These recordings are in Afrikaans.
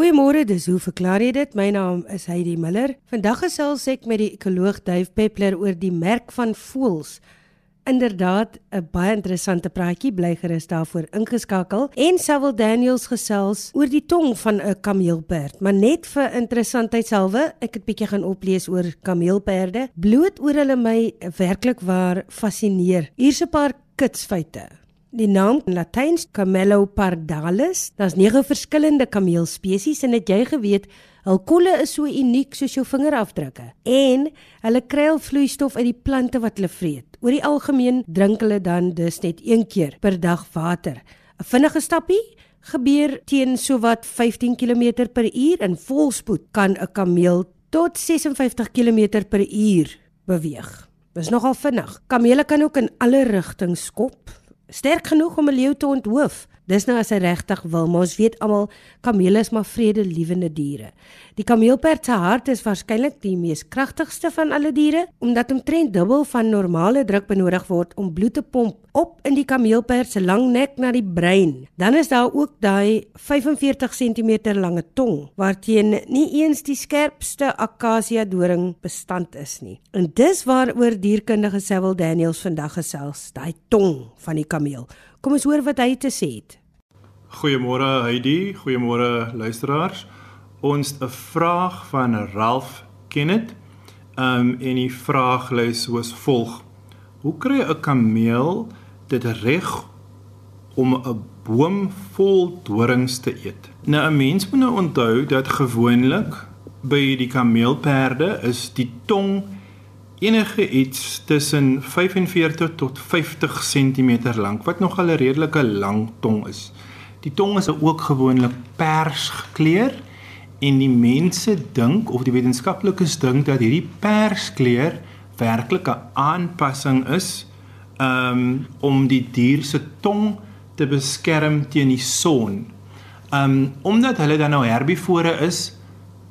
Goeiemôre, dis hoe verklaar jy dit? My naam is Heidi Miller. Vandag gesels ek met die ekoloog Dave Peppler oor die merk van voëls. Inderdaad, 'n baie interessante praatjie, bly gerus daarvoor ingeskakel. En Sewil Daniels gesels oor die tong van 'n kameelperd, maar net vir interessantheidshalwe, ek het bietjie gaan oplees oor kameelperde, bloot oor hulle my werklik waar fascineer. Hier's 'n paar kitsfeite. Die naam in Latyns Camelopardalis, daar's nege verskillende kameelspesies en het jy geweet hul kolle is so uniek soos jou vingerafdrukke en hulle kry al vloeistof uit die plante wat hulle vreet. Oor die algemeen drink hulle dan dus net een keer per dag water. 'n Vinnige stappie gebeur teen sowat 15 km per uur en volspoed kan 'n kameel tot 56 km per uur beweeg. Dis nogal vinnig. Kamele kan ook in alle rigtings skop sterk genoeg om 'n leeu te onthoof. Dis nou as hy regtig wil, maar ons weet almal kamele is maar vredelewende diere. Die kameelperd se hart is waarskynlik die mees kragtigste van alle diere, omdat omtrent dubbel van normale druk benodig word om bloed te pomp op in die kameelperd se lang nek na die brein. Dan is daar ook daai 45 cm lange tong waarteen nie eens die skerpste akasia doring bestand is nie. En dis waaroor dierkundige Sewil Daniels vandag gesels, daai tong van die kameel. Kom ons hoor wat hy te sê het. Goeiemôre Heidi, goeiemôre luisteraars. Ons 'n vraag van Ralph Kenneth. Ehm um, en die vraag lui soos volg: Hoe kry 'n kameel dit reg om 'n boom vol dorings te eet? Nou 'n mens moet nou onthou dat gewoonlik by die kameelperde is die tong enige iets tussen 45 tot 50 cm lank wat nog 'n redelike lang tong is. Die tong is ook gewoonlik pers gekleur en die mense dink of die wetenskaplikes dink dat hierdie perskleur werklik 'n aanpassing is um, om die dier se tong te beskerm teen die son. Um omdat hulle dan nou herbivore is,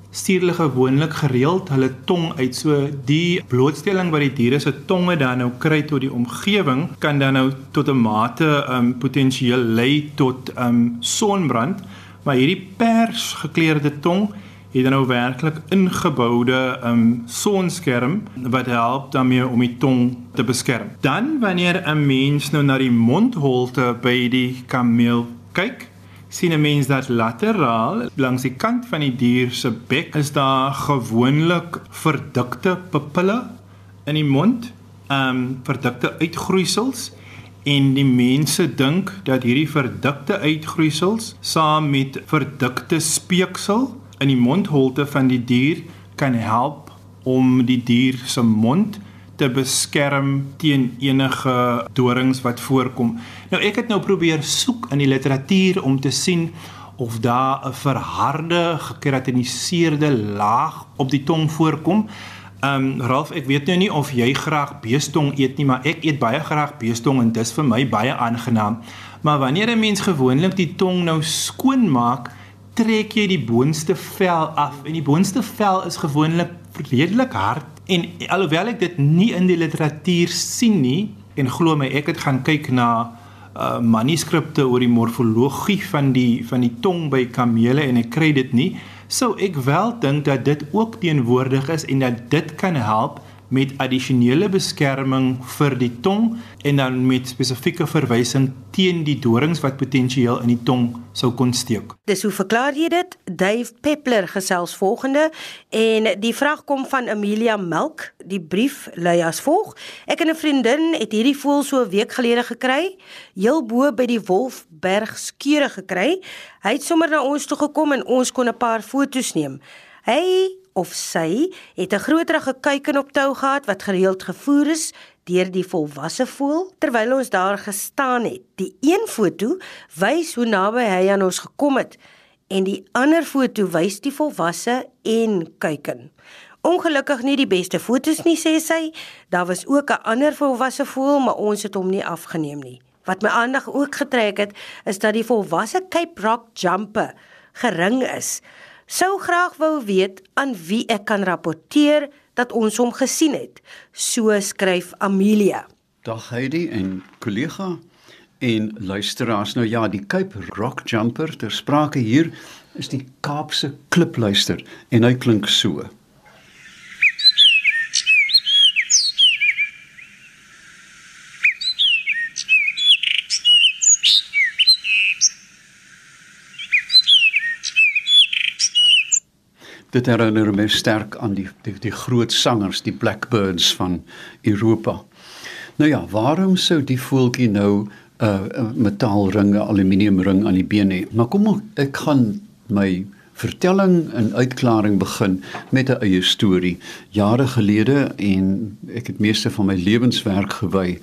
stuur hulle gewoonlik gereeld hulle tong uit. So die blootstelling wat die diere se tonge dan nou kry tot die omgewing kan dan nou tot 'n mate um potensieel lei tot um sonbrand. Maar hierdie pers gekleurde tong het dan nou werklik ingeboude um sonskerm wat help daarmee om die tong te beskerm. Dan wanneer 'n mens nou na die mondholte by die kameel kyk, sien 'n mens dat lateraal langs die kant van die dier se bek is daar gewoonlik verdikte pupille in die mond, ehm um, verdikte uitgroeisels en die mense dink dat hierdie verdikte uitgroeisels saam met verdikte speeksel in die mondholte van die dier kan help om die dier se mond te beskerm teen enige dorings wat voorkom. Nou ek het nou probeer soek in die literatuur om te sien of daar 'n verharde gekeratiniseerde laag op die tong voorkom. Ehm um, Ralf, ek weet nou nie of jy graag beestong eet nie, maar ek eet baie graag beestong en dis vir my baie aangenaam. Maar wanneer 'n mens gewoonlik die tong nou skoon maak, trek jy die boonste vel af. En die boonste vel is gewoonlik redelik hard En alhoewel ek dit nie in die literatuur sien nie en glo my ek het gaan kyk na uh manuskripte oor die morfologie van die van die tong by kamele en ek kry dit nie sou ek wel dink dat dit ook teenwoordig is en dat dit kan help met addisionele beskerming vir die tong en dan met spesifieke verwysing teen die dorings wat potensieel in die tong sou kon steek. Dis hoe verklaar jy dit? Dave Peppler gesels volgende en die vraag kom van Amelia Melk. Die brief lui as volg: Ek en 'n vriendin het hierdie voël so 'n week gelede gekry, heel bo by die Wolfberg skeure gekry. Hy het sommer na ons toe gekom en ons kon 'n paar foto's neem. Hy of sy het 'n groterige kuiken op tou gehad wat gereeld gevoer is deur die volwasse voël terwyl ons daar gestaan het. Die een foto wys hoe naby hy aan ons gekom het en die ander foto wys die volwasse en kuiken. Ongelukkig nie die beste fotos nie sê sy. Daar was ook 'n ander volwasse voël, maar ons het hom nie afgeneem nie. Wat my aandag ook getrek het, is dat die volwasse Cape Rock jumper gering is. Sou graag wou weet aan wie ek kan rapporteer dat ons hom gesien het. So skryf Amelia. Dag Heidi en kollega. En luisteraars, nou ja, die Cape Rock Jumper ter sprake hier is die Kaapse klipluister en hy klink so. Dit herinner my sterk aan die die, die groot sangers, die Blackbirds van Europa. Nou ja, waarom sou die voeltjie nou 'n uh, metaalring, 'n aluminiumring aan die been hê? Maar kom ek gaan my vertelling en uitklaring begin met 'n eie storie. Jare gelede en ek het meeste van my lewenswerk gewy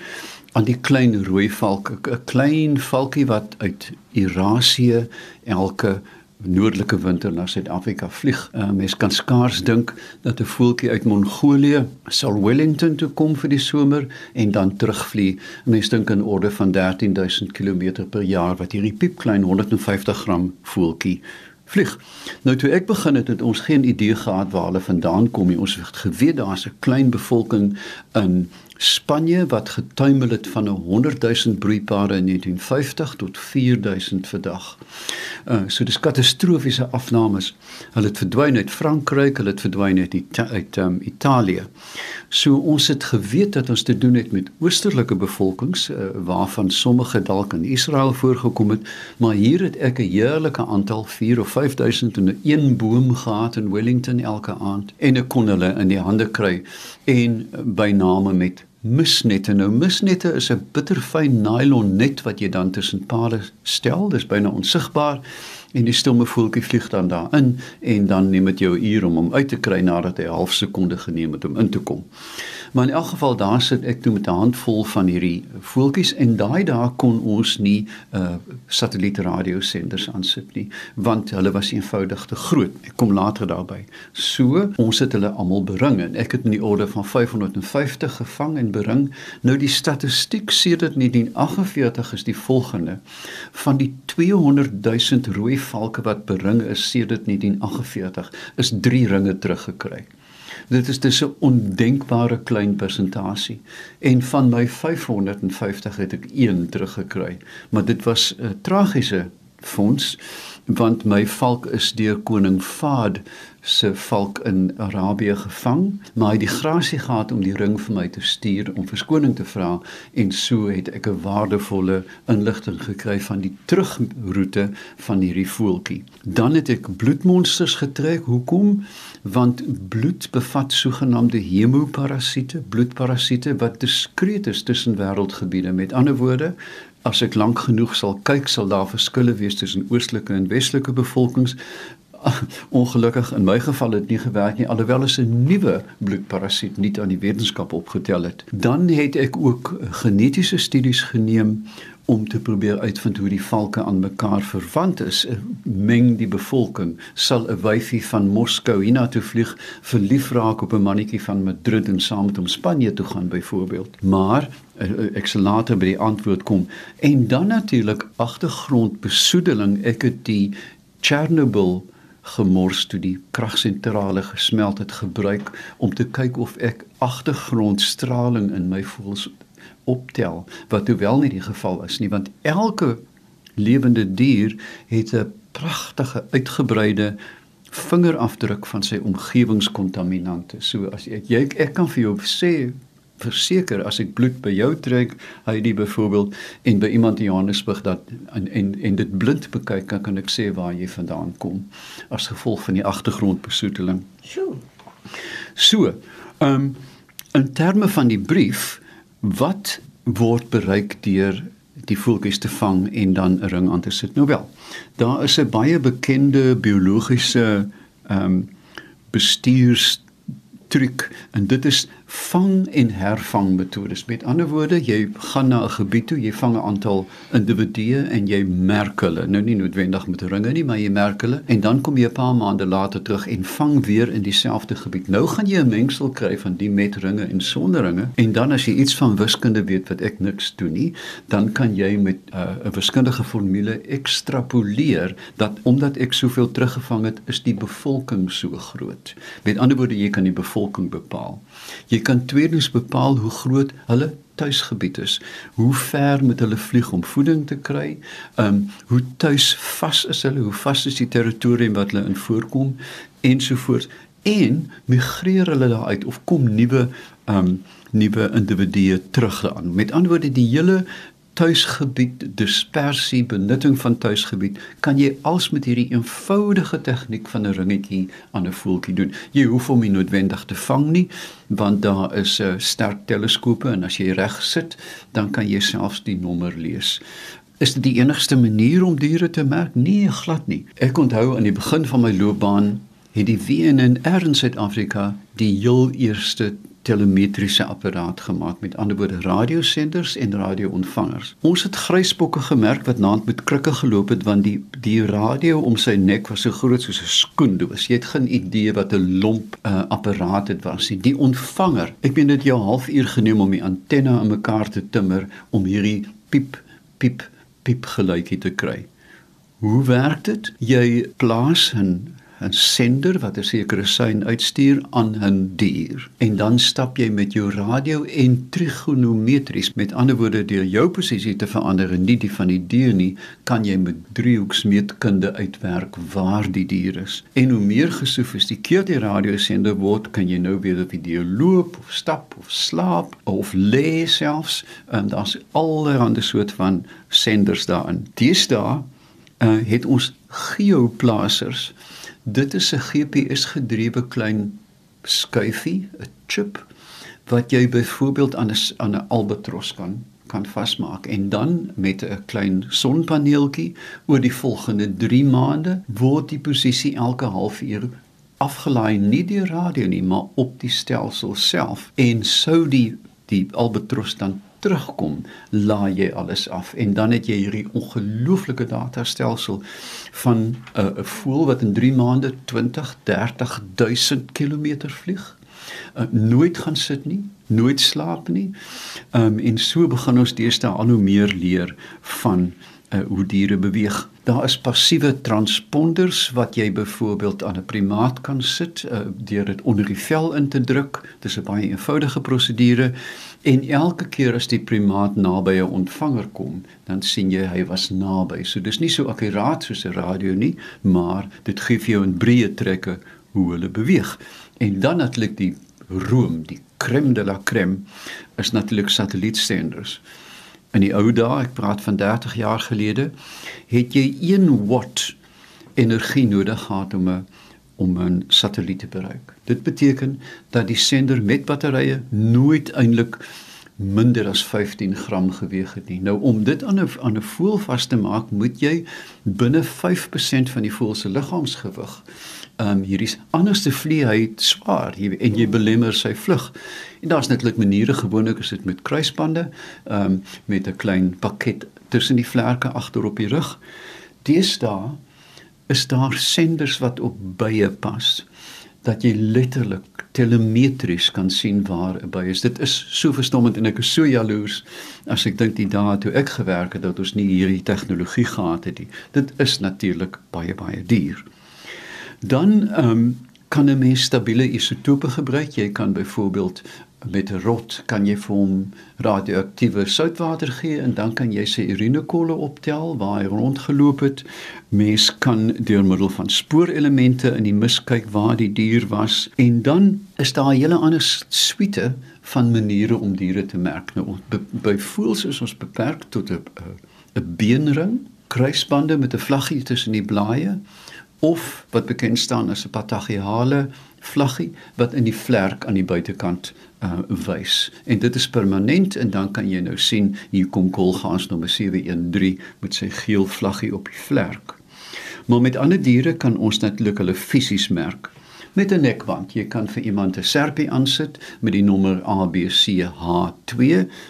aan die klein rooi valk, 'n klein valkie wat uit Eurasië elke noordelike winter na Suid-Afrika vlieg. Uh, mens kan skaars dink dat 'n voeltjie uit Mongolië sal Wellington toe kom vir die somer en dan terugvlieg. Mens dink in orde van 13000 km per jaar wat hierdie piepklein 150 gram voeltjie vlieg. Nou toe ek begin het, het ons geen idee gehad waar hulle vandaan kom nie. Ons het geweet daar's 'n klein bevolking in Spanje wat getuimel het van 'n 100 000 broeipare in 1950 tot 4000 vandag. Uh so dis katastrofiese afnames. Hulle het verdwyn uit Frankryk, hulle het verdwyn uit Ita uit um, Italië. So ons het geweet dat ons te doen het met oosterlike bevolkings uh, waarvan sommige dalk in Israel voorgekom het, maar hier het ek 'n heerlike aantal 4 of 5000 in 'n een boom gehad in Wellington elke aand en ek kon hulle in die hande kry en uh, by name met misnette. Nou misnette is 'n bitterfyn nylon net wat jy dan tussen pale stel. Dis byna onsigbaar en die stomme voeltjie vlieg dan daarin en dan neem dit jou uur om hom uit te kry nadat hy 'n half sekonde geneem het om in te kom. Maar in elk geval daar sit ek toe met 'n handvol van hierdie voeltjies en daai dae kon ons nie uh satellietradiosenders aansit nie want hulle was eenvoudig te groot. Ek kom later daarby. So ons het hulle almal bering en ek het in die orde van 550 gevang en bering. Nou die statistiek sê dit 1948 is die volgende van die 200 000 rooi valke wat bering is sedert 1948 is 3 ringe teruggekry. Dit is dus 'n ondenkbare klein persentasie. En van my 550 het ek 1 teruggekry. Maar dit was 'n tragiese fonds want my valk is deur koning Fahd se valk in Arabië gevang, maar hy het die grasie gehad om die ring vir my te stuur om verskoning te vra en so het ek 'n waardevolle inligting gekry van die terugroete van hierdie voeltjie. Dan het ek bloedmonsters getrek. Hoekom? Want bloed bevat sogenaamde hemoparasiete, bloedparasiete wat diskreet is tussen wêreldgebiede. Met ander woorde, as ek lank genoeg sal kyk, sal daar verskille wees tussen oostelike en westelike bevolkings. Ongelukkig in my geval het nie gewerk nie alhoewel is 'n nuwe bloedparasiet nie aan die wetenskap opgetel het. Dan het ek ook genetiese studies geneem om te probeer uitvind hoe die valke aan mekaar verwant is. Meng die bevolking sal 'n wyfie van Moskou hiernatoe vlieg, verlief raak op 'n mannetjie van Madrid en saam met hom Spanje toe gaan byvoorbeeld. Maar eh, eh, ek sal later by die antwoord kom. En dan natuurlik agtergrondbesoedeling. Ek het die Chernobyl gemors toe die kragsentrale gesmelt het gebruik om te kyk of ek agtergrondstraling in my voels optel wat hoewel nie die geval is nie want elke lewende dier het 'n pragtige uitgebreide vingerafdruk van sy omgewingskontaminante. So as ek jy ek kan vir jou sê verseker as ek bloed by jou trek, hy die byvoorbeeld en by iemand in Johannesburg dat en en, en dit blind bekyk kan, kan ek sê waar jy vandaan kom as gevolg van die agtergrondbesoedeling. Sjoe. So, ehm um, in terme van die brief wat word bereik deur die voeltjies te vang en dan 'n ring aan te sit. Nou wel, daar is 'n baie bekende biologiese ehm um, bestuurs truc en dit is vang en hervang metodes. Met ander woorde, jy gaan na 'n gebied toe, jy vang 'n aantal individue en jy merk hulle. Nou nie noodwendig met ringe nie, maar jy merk hulle en dan kom jy 'n paar maande later terug en vang weer in dieselfde gebied. Nou gaan jy 'n mengsel kry van die met ringe en sonder ringe en dan as jy iets van wiskunde weet wat ek niks doen nie, dan kan jy met uh, 'n uh, wiskundige formule ekstrapoleer dat omdat ek soveel teruggevang het, is die bevolking so groot. Met ander woorde, jy kan die bevolking bepaal. Jy kan tweedens bepaal hoe groot hulle tuisgebied is. Hoe ver moet hulle vlieg om voeding te kry? Ehm um, hoe tuis vas is hulle? Hoe vas is die territorium wat hulle in voorkom ensovoorts? En migreer hulle daar uit of kom nuwe ehm um, nuwe individue terug daaraan. Met ander woorde die hele tuisgebied dispersie benutting van tuisgebied kan jy als met hierdie eenvoudige tegniek van 'n ringetjie aan 'n voeltjie doen. Jy hoef hom nie noodwendig te vang nie want daar is 'n uh, sterk teleskope en as jy reg sit, dan kan jy selfs die nommer lees. Is dit die enigste manier om diere te merk? Nee, glad nie. Ek onthou aan die begin van my loopbaan het die WNR in Suid-Afrika die heel eerste telemetriese apparaat gemaak met ander woorde radiosenders en radioontvangers. Ons het grysbokke gemerk wat naand met krikke geloop het want die die radio om sy nek was so groot soos 'n skoendoos. Jy het geen idee wat 'n lomp uh, apparaat dit was nie. Die ontvanger, ek meen dit jou halfuur geneem om die antenne aan mekaar te timmer om hierdie piep piep piep geluidjie te kry. Hoe werk dit? Jy plaas 'n 'n sender wat 'n sekere sein uitstuur aan 'n dier. En dan stap jy met jou radio en trigonometries, met ander woorde deur jou posisie te verander en nie die van die dier nie, kan jy met driehoeksmeetkunde uitwerk waar die dier is. En hoe meer gesofistikeerd die radiosender word, kan jy nou weer op die dier loop of stap of slaap of lê selfs. En daar's allerlei soort van senders daarin. Daar uh, het ons geoplasers Dit is 'n GPS gedrewe klein skuifie, 'n chip wat jy byvoorbeeld aan 'n aan 'n albatros kan kan vasmaak en dan met 'n klein sonpaneeltjie oor die volgende 3 maande word die posisie elke halfuur afgelaai. Nie deur radio nie maar op die stelsel self. En sou die die albatros dan terugkom, laai jy alles af en dan het jy hierdie ongelooflike datastelsel van 'n uh, voël wat in 3 maande 20, 30 000 km vlieg. Uh, nooit gaan sit nie, nooit slaap nie. Ehm um, en so begin ons deesdae al hoe meer leer van uh, hoe diere beweeg. Daar is passiewe transponders wat jy byvoorbeeld aan 'n primaat kan sit uh, deur dit onder die vel in te druk. Dis 'n baie eenvoudige prosedure en elke keer as die primaat naby 'n ontvanger kom, dan sien jy hy was naby. So dis nie so akkuraat soos 'n radio nie, maar dit gee vir jou 'n breë trekke hoe hulle beweeg. En dan natuurlik die room, die crème de la crème is natuurlik satellietsenders. In die ou dae, ek praat van 30 jaar gelede, het jy 1 watt energie nodig gehad om 'n om 'n satelliet te bereik. Dit beteken dat die sender met batterye nooit eintlik minder as 15 gram geweg het nie. Nou om dit aan 'n aan 'n voël vas te maak, moet jy binne 5% van die voël se liggaamsgewig ehm um, hierdie anderste vlieg hy swaar jy, en jy belemmer sy vlug. En daar's netlik maniere gewoonlik is dit met kruisbande, ehm um, met 'n klein pakket tussen die vlerke agter op die rug. Deesdae is daar senders wat op bye pas dat jy letterlik telemetries kan sien waar 'n by is. Dit is so verstommend en ek is so jaloers as ek dink die dae toe ek gewerk het dat ons nie hierdie tegnologie gehad het nie. Dit is natuurlik baie baie duur. Dan ehm um, kan 'n mens stabiele isotope gebruik. Jy kan byvoorbeeld met 'n rot kan jy vir hom radioaktiewe soutwater gee en dan kan jy sy urinekolle optel waar hy rondgeloop het. Mens kan deur middel van spoorelemente in die mis kyk waar die dier was en dan is daar 'n hele ander suite van maniere om diere te merk. Nou by voëls is ons beperk tot 'n 'n beenring, kruisbande met 'n vlaggie tussen die blaaie of wat bekend staan as 'n patagiale vlaggie wat in die vlerk aan die buitekant uh, wys. En dit is permanent en dan kan jy nou sien hier kom kolgaans nommer 713 met sy geel vlaggie op die vlerk. Maar met ander diere kan ons natuurlik hulle fisies merk met 'n nekband. Jy kan vir iemand 'n serpie aansit met die nommer ABCH2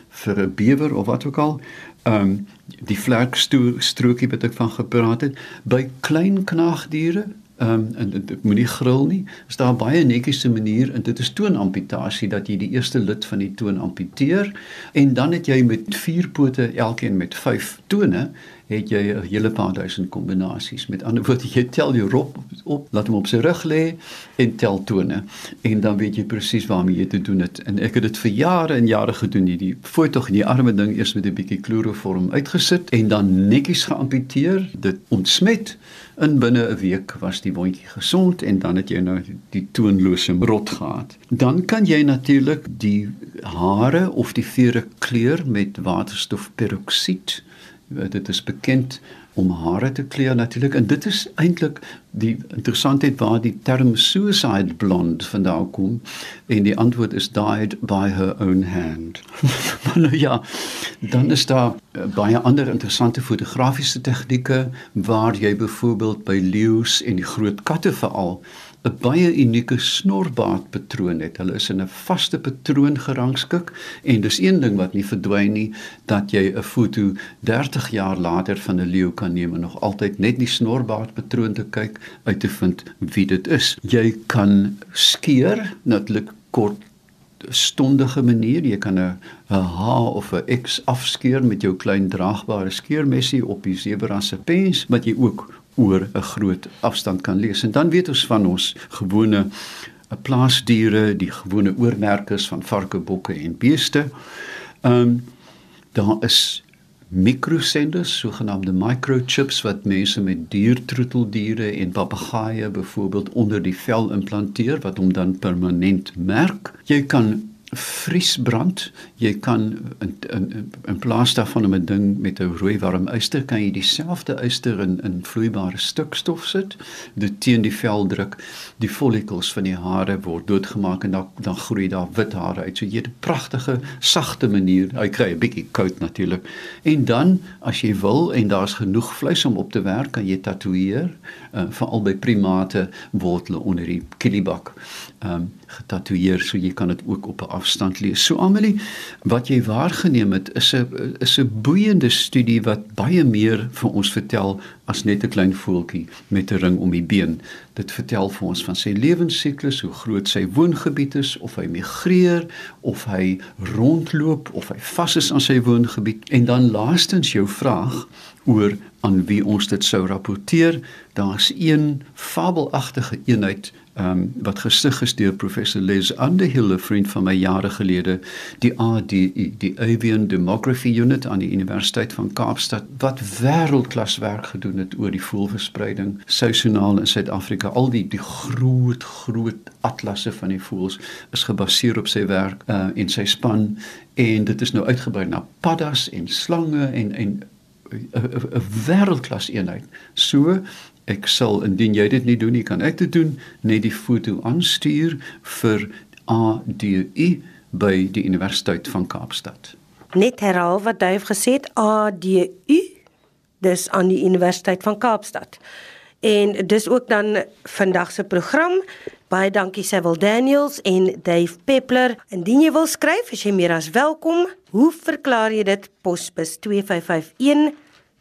vir 'n bewer of wat ook al. Ehm um, die vlerkstrokie wat ek van gepraat het by klein knaagdiere Ehm um, en dit moenie gril nie. Is daar baie netjiese manier en dit is toonamputasie dat jy die eerste lid van die toon amputeer en dan het jy met vier pote, elkeen met 5 tone, het jy 'n hele paar duisend kombinasies. Met ander woorde, jy tel jou rop op, laat hom op sy rug lê en tel tone en dan weet jy presies waarmee jy te doen het. En ek het dit vir jare en jare gedoen hierdie fooi tog in die arme ding eers met 'n bietjie kloroform uitgesit en dan netjies geamputeer, dit ontsmet in binne 'n week was die wondjie gesond en dan het jy nou die toonlose rot gehad. Dan kan jy natuurlik die hare of die vere kleur met waterstofperoksied. Dit is bekend om hare te kleur natuurlik en dit is eintlik die interessantheid waar die term suicide blonde vandaan kom en die antwoord is dyed by her own hand. maar nou ja, dan is daar uh, baie ander interessante fotografiese tegnieke waar jy byvoorbeeld by leeu's en die groot katte veral 'n baie unieke snorbaardpatroon het. Hulle is in 'n vaste patroon gerangskik en dis een ding wat nie verdwyn nie dat jy 'n foto 30 jaar later van 'n leeu kan neem en nog altyd net die snorbaardpatroon te kyk uit te vind wie dit is. Jy kan skeer natuurlik kort stondige manier jy kan 'n H of 'n X afskeer met jou klein draagbare skeermesie op die zebra se pens wat jy ook oor 'n groot afstand kan lees. En dan weet ons van ons gewone eh, plaasdiere, die gewone oormerkers van varke, bokke en beeste. Ehm um, daar is mikrosenders, sogenaamde microchips wat mense met diertroeteldiere en papegaaie byvoorbeeld onder die vel implanteer wat hom dan permanent merk. Jy kan vriesbrand. Jy kan in in in plaas daarvan om 'n ding met 'n rooi warm yster kan jy dieselfde yster in in vloeibare stikstof sit, dit teen die vel druk. Die follikels van die hare word doodgemaak en dan dan groei daar wit hare uit. So jy het 'n pragtige sagte manier. Hy kry 'n bietjie koud natuurlik. En dan as jy wil en daar's genoeg vleis om op te werk, kan jy tatoeëer. Uh, Veral by primate word hulle onder die kilibak ehm um, getatoeëer so jy kan dit ook op 'n afstand lees. So Amelie, wat jy waargeneem het is 'n is 'n boeiende studie wat baie meer vir ons vertel as net 'n klein voeltjie met 'n ring om die been. Dit vertel vir ons van sy lewensiklus, hoe groot sy woongebied is, of hy migreer, of hy rondloop, of hy vas is aan sy woongebied. En dan laastens jou vraag oor aan wie ons dit sou rapporteer. Daar's een fabelagtige eenheid um, wat gestig is deur professor Les Underhill, 'n vriend van my jare gelede, die ADI, die Avian Demography Unit aan die Universiteit van Kaapstad wat wêreldklas werk gedoen het oor die voëlverspreiding seisoonaal in Suid-Afrika. Al die die groot groot atlasse van die voëls is gebaseer op sy werk uh, en sy span en dit is nou uitgebrei na paddas en slange en en 'n wêreldklas eenheid. So ek sal indien jy dit nie doen nie, kan ek dit doen, net die foto aanstuur vir ADU by die Universiteit van Kaapstad. Net herhaal wat jy gesê het ADU dis aan die Universiteit van Kaapstad. En dis ook dan vandag se program. Baie dankie Sewil Daniels en Dave Peppler. Indien jy wil skryf, as jy meer as welkom. Hoe verklaar jy dit? Posbus 2551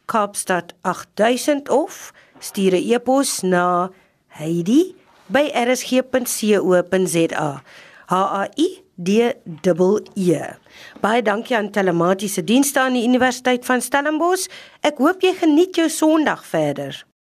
Kaapstad 8000 of stuur 'n e-pos na heidi@rsg.co.za. H A I D E E. Baie dankie aan telematiese dienste aan die Universiteit van Stellenbosch. Ek hoop jy geniet jou Sondag verder.